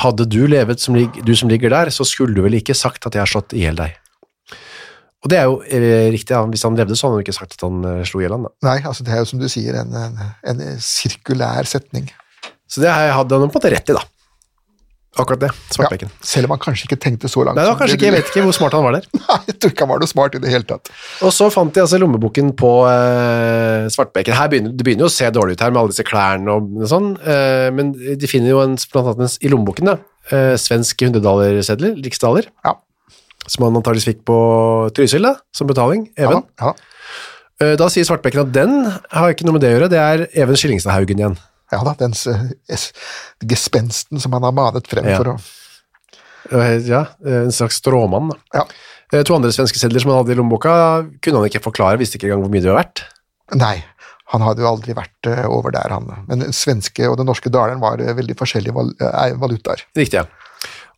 hadde du levet som du som ligger der, så skulle du vel ikke sagt at jeg har slått i hjel deg. Og det er jo riktig, ja. hvis han levde så hadde han ikke sagt at han eh, slo i hjel ham. Nei, altså det er jo som du sier, en, en, en sirkulær setning. Så det hadde han på en måte rett i, da. Akkurat det, Svartbekken. Ja, selv om han kanskje ikke tenkte så langt. Nei, det var kanskje ikke, jeg vet ikke hvor smart han var der. Nei, jeg tror ikke han var noe smart i det hele tatt. Og så fant de altså lommeboken på eh, Svartbekken. Her begynner, det begynner jo å se dårlig ut her med alle disse klærne og sånn, eh, men de finner jo en, blant annet en, i lommeboken da, eh, svensk hundredallersedler, riksdaler, Ja, som han antakeligvis fikk på Trysil da, som betaling, Even. da, ja. Eh, Da sier Svartbekken at den har ikke noe med det å gjøre, det er Even Skillingstadhaugen igjen. ja da, den gespensten som han har manet frem Ja. for å Eh, Ja, en slags stråmann da. Ja. Eh, To andre svenske sedler som han hadde i lommeboka, kunne han ikke forklare, visste ikke engang hvor mye det var verdt. Nei, han hadde jo aldri vært over der, han. Men den svenske og den norske daleren var veldig forskjellige val valutaer. Riktig, ja.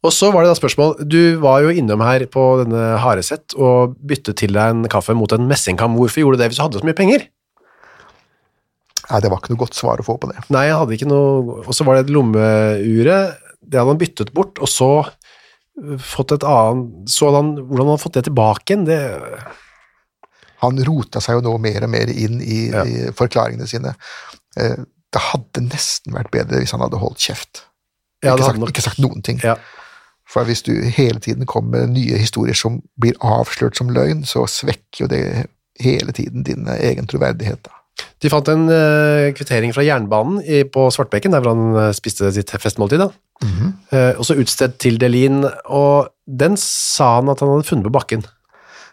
Og så var det da spørsmål, du var jo innom her på denne Haresett og byttet til deg en kaffe mot en messingkam. Hvorfor gjorde du det hvis du hadde så mye penger? Nei, det var ikke noe godt svar å få på det. Nei, jeg hadde ikke noe, og så var det et lommeure, det hadde han byttet bort, og så fått et annet, så hadde han, hvordan han hadde fått det tilbake igjen, det, Han rota seg jo nå mer og mer inn i, Ja. i forklaringene sine. Eh, Det hadde nesten vært bedre hvis han hadde holdt kjeft. ja, ikke, sagt, ikke sagt noen ting. ja. For hvis du hele tiden kommer med nye historier som blir avslørt som løgn, så svekker jo det hele tiden din eh, egen troverdighet. Da. De fant en øh, kvittering fra jernbanen på Svartbekken, der hvor han øh, spiste sitt festmåltid da. Eh, og så utstedt til Delin, og den sa han at han hadde funnet på bakken.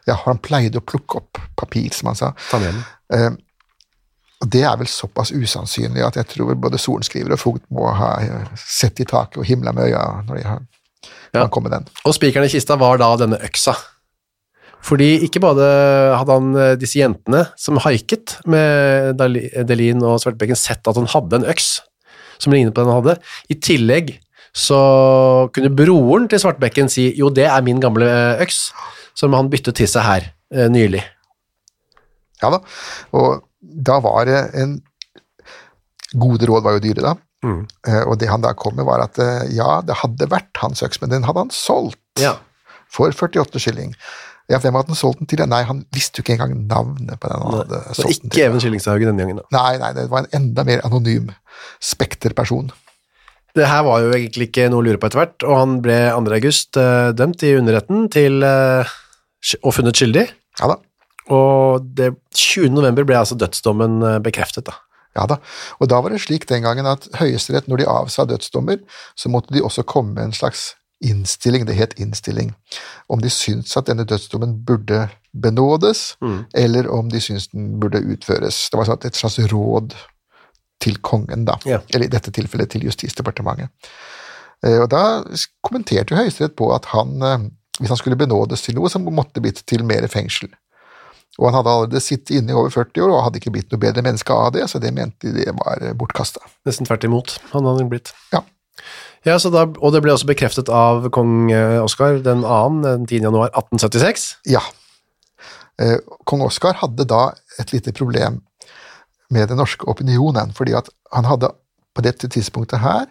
Ja, han pleide å plukke opp papir, som han sa. Ta med den. Eh, Det er vel såpass usannsynlig at jeg tror både sorenskriver og fogd må ha eh, sett i taket og himla med øya når de har Ja. han kom med den. Og spikeren i kista var da denne øksa. Fordi ikke bare hadde han eh, disse jentene som haiket med Delin og Svartbekken sett at han hadde en øks som lignet på den han hadde. I tillegg så kunne broren til Svartbekken si jo, det er min gamle eh, øks, som han byttet til seg her eh, nylig. Ja da, og da var det en Gode råd var jo dyre, da. Mm. Eh, Og det han da kom med, var at eh, ja, det hadde vært hans øks, men den hadde han solgt Ja. for 48 skilling. Ja, hvem hadde han solgt den til? Nei, han visste jo ikke engang navnet på den han hadde solgt den til. ikke. Even Skillingshaugen denne gangen. da. Nei, nei, det var en enda mer anonym spekterperson. Det her var jo egentlig ikke noe å lure på etter hvert, og han ble 2. august eh, dømt i underretten til og funnet skyldig. Ja da. Og det, 20. november ble altså dødsdommen bekreftet. da. Ja da, og da var det slik den gangen at Høyesterett, når de avsa dødsdommer, så måtte de også komme med en slags innstilling, det het innstilling, om de syntes at denne dødsdommen burde benådes, eller om de syntes den burde utføres. Det var sånn et slags råd til kongen, da, Ja. eller i dette tilfellet til Justisdepartementet. Eh, Og da kommenterte jo Høyesterett på at han, eh, hvis han skulle benådes til noe, så måtte det blitt til mer fengsel. Og han hadde allerede sittet inne i over 40 år og hadde ikke blitt noe bedre menneske av det, så det mente de det var bortkasta. Nesten tvert imot, han hadde blitt. Ja. Ja, så da, Og det ble også bekreftet av kong eh, Oskar den 2. den 10. januar 1876. ja. Eh, Kong Oskar hadde da et lite problem med den norske opinionen, fordi at han hadde på dette tidspunktet her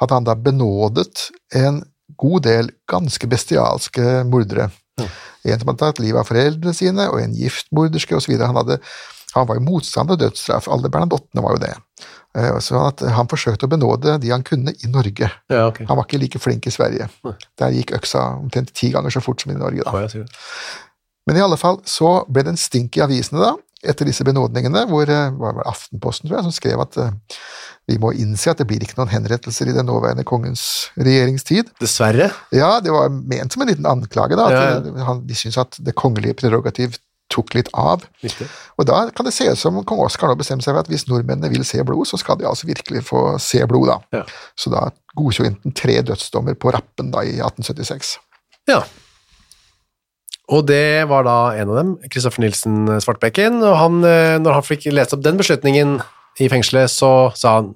hadde han da benådet en god del ganske bestialske mordere. En som hadde tatt livet av foreldrene sine, og en giftmorderske osv. Han, hadde- han var jo motstander av dødsstraff, alle Bernadottene var jo det. Eh, Så han forsøkte å benåde de han kunne i Norge. Ja, okay. Han var ikke like flink i Sverige. Der gikk øksa omtrent ti ganger så fort som i Norge. da. Men i alle fall så ble det en stink i avisene da, etter disse benådningene, hvor eh, var det Aftenposten tror jeg, som skrev at eh, vi må innse at det blir ikke noen henrettelser i den nåværende kongens regjeringstid. Dessverre. Ja, det var ment som en liten anklage, da, at Ja, ja. de syntes at det kongelige prerogativ tok litt av. Riktig. Og da kan det se ut som kong Oskar nå bestemmer seg for at hvis nordmennene vil se blod, så skal de altså virkelig få se blod, da. Ja. Så da godkjente han tre dødsdommer på rappen da i 1876. Ja. Og det var da en av dem, Kristoffer Nilsen Svartbekken, og han, eh, når han fikk lest opp den beslutningen i fengselet, så sa han,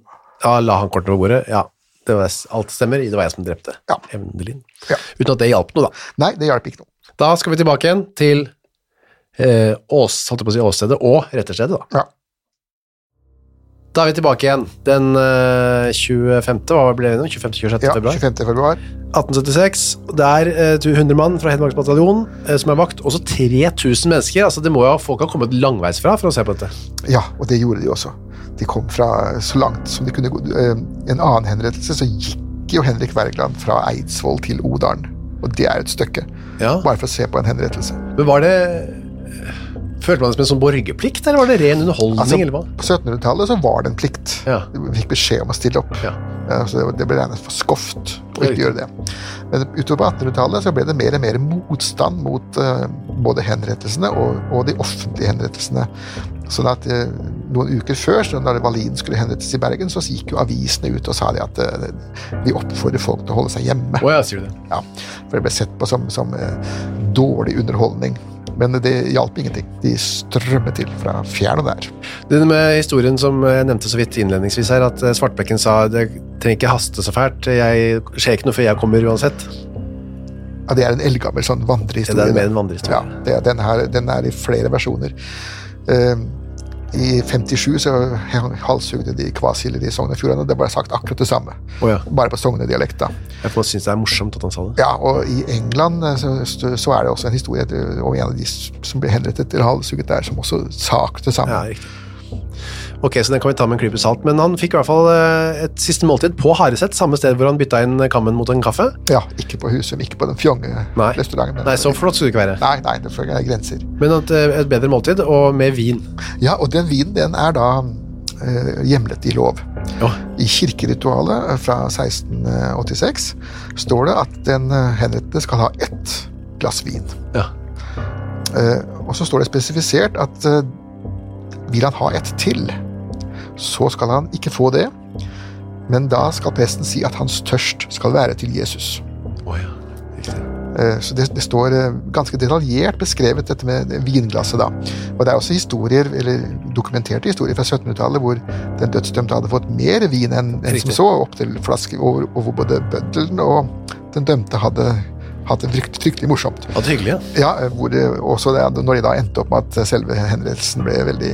ja, la han kortene på bordet, ja, det var, alt stemmer, det var jeg som drepte Ja. Evendelin. Ja. Uten at det hjalp noe da. Nei, det hjalp ikke noe. Da skal vi tilbake igjen til eh, Ås, holdt jeg på å si åstedet, og retterstedet da. Ja. Da er vi tilbake igjen den eh, 25. Hva ble det nå? 25.-26. Ja, februar? 25. februar. 1876. Det er eh, 100 mann fra Hedmarksbataljonen eh, som er vakt. Også 3000 mennesker. altså det må jo Folk har kommet langveisfra for å se på dette. Ja, og det gjorde de også. De kom fra så langt som de kunne gå. Eh, En annen henrettelse så gikk jo Henrik Wergeland fra Eidsvoll til Odalen. Og det er et stykke. Ja. Bare for å se på en henrettelse. Men var det Følte man det som en sånn borgerplikt, eller var det ren underholdning? Altså, eller hva? på 1700-tallet så var det en plikt. Ja. Vi fikk beskjed om å stille opp. Ja. Ja, Så det- ble regnet for skoft å ikke gjøre det. Men utover på 1800-tallet så ble det mer og mer motstand mot uh, både henrettelsene og, og de offentlige henrettelsene. Sånn at uh, noen uker før, så når Wallin skulle henrettes i Bergen, så gikk jo avisene ut og sa de at uh, vi oppfordrer folk til å holde seg hjemme. Oh, ja, sier du det. Ja, for det ble sett på som, som eh, dårlig underholdning. Men det hjalp ingenting. De strømmet til fra fjern og nær. Det med historien som jeg nevnte så vidt innledningsvis her, at eh, Svartbekken sa det trenger ikke haste så fælt, jeg skjer ikke noe før jeg kommer uansett. Ja, Det er en eldgammel sånn Ja, vandrehistorie. det er mer en vandrehistorie. Ja, det, den, her, den er i flere versjoner. Eh, I 57 så halshugde de Kvasiller i Sogn og Fjordane. Det ble sagt akkurat det samme, oh, ja. bare på sognedialekt. Jeg får synes det er morsomt at han sa det. Ja, og i England eh, så, så er det også en historie om en av de som ble henrettet eller halshugget der, som også sa det samme. Ja, riktig. Ok, så den kan vi ta med en klype salt, men han fikk i hvert fall eh, et siste måltid på Hareset, samme sted hvor han bytta inn kammen mot en kaffe. Ja, ikke på Husum, ikke på den fjonge Nei. restauranten. Nei, så flott skulle det ikke være. Nei, nei, det er grenser. Men et, eh, et bedre måltid, og med vin. Ja, og den vinen den er da eh, hjemlet i lov. Ja. I kirkeritualet fra 1686 står det at den henrettede skal ha ett glass vin. Ja. Eh, og så står det spesifisert at eh, vil han ha ett til, så skal han ikke få det, men da skal presten si at hans tørst skal være til Jesus. Oh ja, riktig. Eh, Så det, det står eh, ganske detaljert beskrevet dette med vinglasset. da. Og Det er også historier, eller dokumenterte historier fra 1700-tallet hvor den dødsdømte hadde fått mer vin enn enn som så, opp til flaske, og, og hvor både bøddelen og den dømte hadde hatt det frykt- fryktelig morsomt. Er hyggelig, ja. Ja, eh, hvor det, også det, Når de da endte opp med at selve henrettelsen ble veldig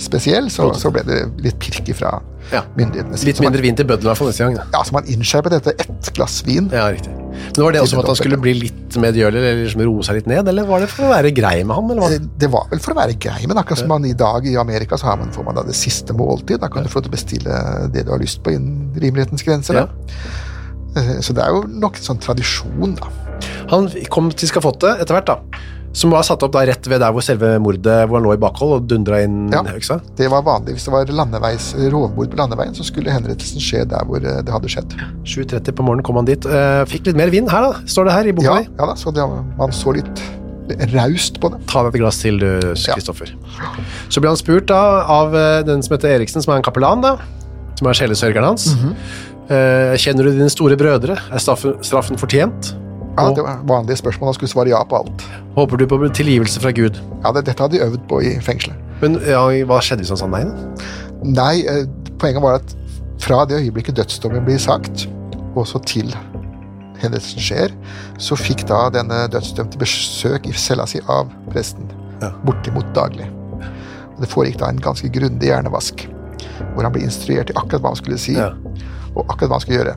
spesiell, så, så ble det litt pirk fra Ja. myndighetene. Litt Så man- mindre vin til bøddelen fall neste gang. Da. Ja, så man innskjerpet dette ett glass vin. Ja, riktig. Men Var det også for at han skulle bli litt medgjørlig, eller liksom roe seg litt ned, eller var det for å være grei med ham? eller hva? Eh, Det var vel for å være grei, men akkurat som man i dag i Amerika så har man, får man da det siste måltid. Da kan du få lov til å bestille det du har lyst på innen rimelighetens grenser. Da. Eh, Så det er jo nok en sånn tradisjon, da. Han kom til skafottet etter hvert, da. Som var satt opp da rett ved der hvor selve mordet hvor han lå i bakhold og dundra inn Ja. Det var vanlig. Hvis det var landeveis, rovmord på landeveien, så skulle henrettelsen skje der hvor eh, det hadde skjedd. 7.30 på morgenen kom han dit. Eh, fikk litt mer vind her, da. Står det her i boka Ja, di. ja da, så det, man så litt raust på det. Ta deg et glass til, du, Ja. Kristoffer. Så ble han spurt da av eh, den som heter Eriksen, som er en kapellan, da. Som er sjelesørgeren hans. Mm -hmm. kjenner du dine store brødre? Er straffen, straffen fortjent? Ja, det var vanlige spørsmål. Han skulle svare ja på alt. håper du på tilgivelse fra Gud? Ja, det, Dette hadde de øvd på i fengselet. Men ja, hva skjedde hvis han sa nei, da? Nei, eh, poenget var at fra det øyeblikket dødsdommen blir sagt, og så til hendelsen skjer, så fikk da denne dødsdømte besøk i cella si av presten. Ja. Bortimot daglig. Og det foregikk da en ganske grundig hjernevask, hvor han ble instruert i akkurat hva han skulle si, Ja. og akkurat hva han skulle gjøre.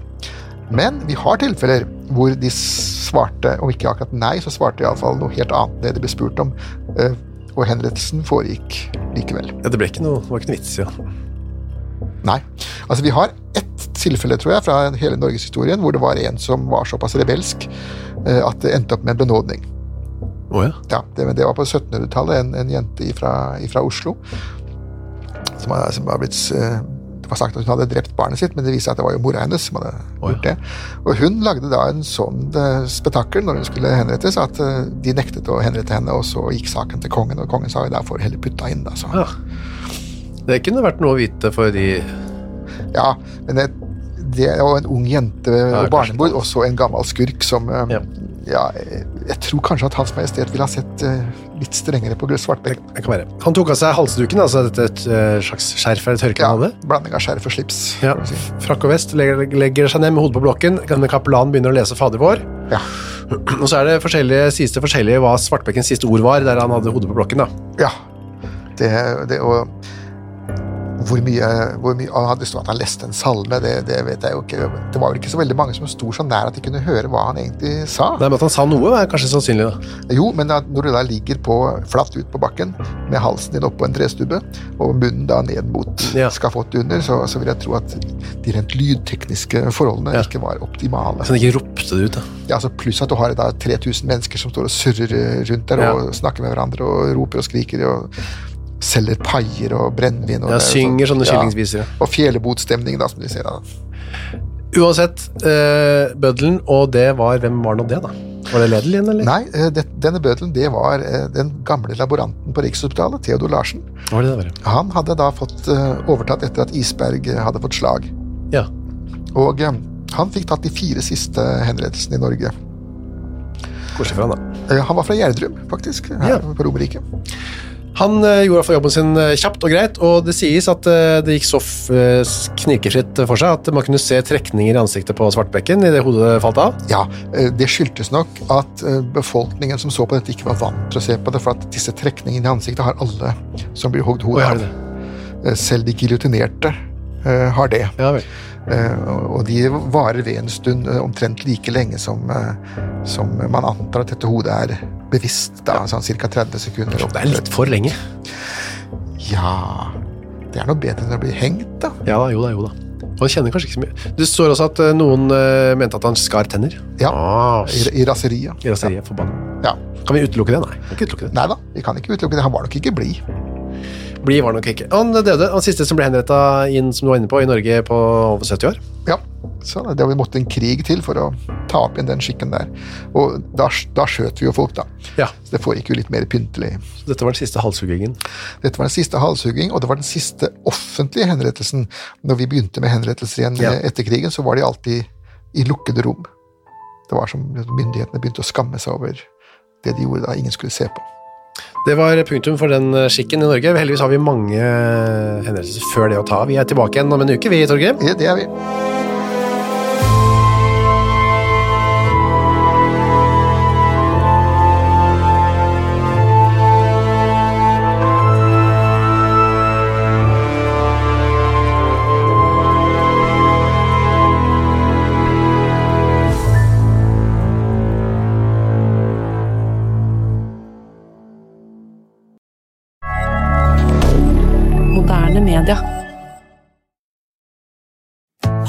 Men vi har tilfeller hvor de svarte, om ikke akkurat nei, så svarte de iallfall noe helt annet det de ble spurt om, eh, og henrettelsen foregikk likevel. Ja, det ble ikke noe, det var ikke noe vits, ja. Nei. Altså, vi har ett tilfelle, tror jeg, fra hele norgeshistorien hvor det var en som var såpass rebelsk eh, at det endte opp med en benådning. Oh, ja. Ja, det, det var på 1700-tallet, en, en jente fra Oslo som, har, som har blitt eh, Det var sagt at hun hadde drept barnet sitt, men det viste seg at det var jo mora hennes som hadde oh, ja. gjort det. Og hun lagde da en sånn eh, spetakkel når hun skulle henrettes, at eh, de nektet å henrette henne, og så gikk saken til kongen, og kongen sa jo der får heller putta inn, da. Så. ja. Det kunne vært noe å vite for de Ja, men det, det og en ung jente og barnebord, og så en gammel skurk som eh, Ja. ja. jeg, tror kanskje at Hans Majestet ville ha sett litt strengere på Svartbekken. Det kan være. Han tok av seg halsduken, altså dette et et slags skjerf eller tørkle Ja, han hadde. blanding av skjerf og slips. Ja. si. Frakk og vest, legger, legger seg ned med hodet på blokken. Kapellanen begynner å lese Fader vår. Ja. Og så er det forskjellige, sies det forskjellige hva Svartbekkens siste ord var, der han hadde hodet på blokken. da. ja. Det, det og hvor mye, hvor mye Han hadde stått at han leste en salme, det, det vet jeg jo ikke. Det var vel ikke så veldig mange som sto så nær at de kunne høre hva han egentlig sa. Nei, men At han sa noe, er kanskje sannsynlig. da. Jo, men når du da ligger på, flatt ut på bakken med halsen din oppå en trestubbe og munnen da ned mot Ja. skafottet under, så, så vil jeg tro at de rent lydtekniske forholdene Ja. ikke var optimale. Så han ikke ropte det ut. da. Ja, altså Pluss at du har da 3000 mennesker som står og surrer rundt der Ja. og snakker med hverandre og roper og skriker og selger paier og brennevin. og Ja, er synger sånne ja. skillingsvisere. Og fjellebotstemning, da, som de sier. da. Uansett, eh, bøddelen, og det var Hvem var nå det, da? Var det Ledel igjen, eller? Nei, eh, det, denne bødelen det var eh, den gamle laboranten på Rikshospitalet, Theodor Larsen. Var det det? Han hadde da fått eh, overtatt etter at Isberg hadde fått slag. Ja. Og han fikk tatt de fire siste henrettelsene i Norge. Hvor for han, da. Han var fra Gjerdrum, faktisk, her Ja. på Romerike. Han eh, gjorde for jobben sin eh, kjapt og greit, og det sies at eh, det gikk så knirkefritt for seg at man kunne se trekninger i ansiktet på Svartbekken idet hodet falt av. Ja, det skyldtes nok at befolkningen som så på dette, ikke var vant til å se på det, for at disse trekningene i ansiktet har alle som blir hogd hodet av. Selv de giljotinerte har det. Ja vel. Eh, og- de varer ved en stund eh, omtrent like lenge som, eh, som man antar at dette hodet er bevisst. Da, sånn ca. 30 sekunder. Det er litt for lenge. Ja Det er noe bedre enn å bli hengt, da. Ja da, jo da, jo da. Og kjenner kanskje ikke så mye. Det står også at noen uh, mente at han skar tenner. Ja, Ah, I, i raseriet. I raseriet, forbanna. Ja. Kan vi utelukke det? Nei, kan ikke utelukke det. Nei da, vi kan ikke utelukke det. Han var nok ikke blid. Blid var nok ikke. Han døde. Han siste som ble henretta inn, som du var inne på, i Norge på over 70 år. Ja, så det måtte en krig til for å ta opp igjen den skikken der. Og da, da skjøt vi jo folk, da. Ja. Så det foregikk jo litt mer pyntelig. Så dette var den siste halshuggingen. Dette var den siste halshugging, og det var den siste offentlige henrettelsen. Når vi begynte med henrettelser igjen Ja. etter krigen, så var de alltid i lukkede rom. Det var som myndighetene begynte å skamme seg over det de gjorde da ingen skulle se på. Det var punktum for den eh, skikken i Norge. Heldigvis har vi mange hendelser før det å ta. Vi er tilbake igjen om en uke, vi, Torgrim. Ja, det er vi.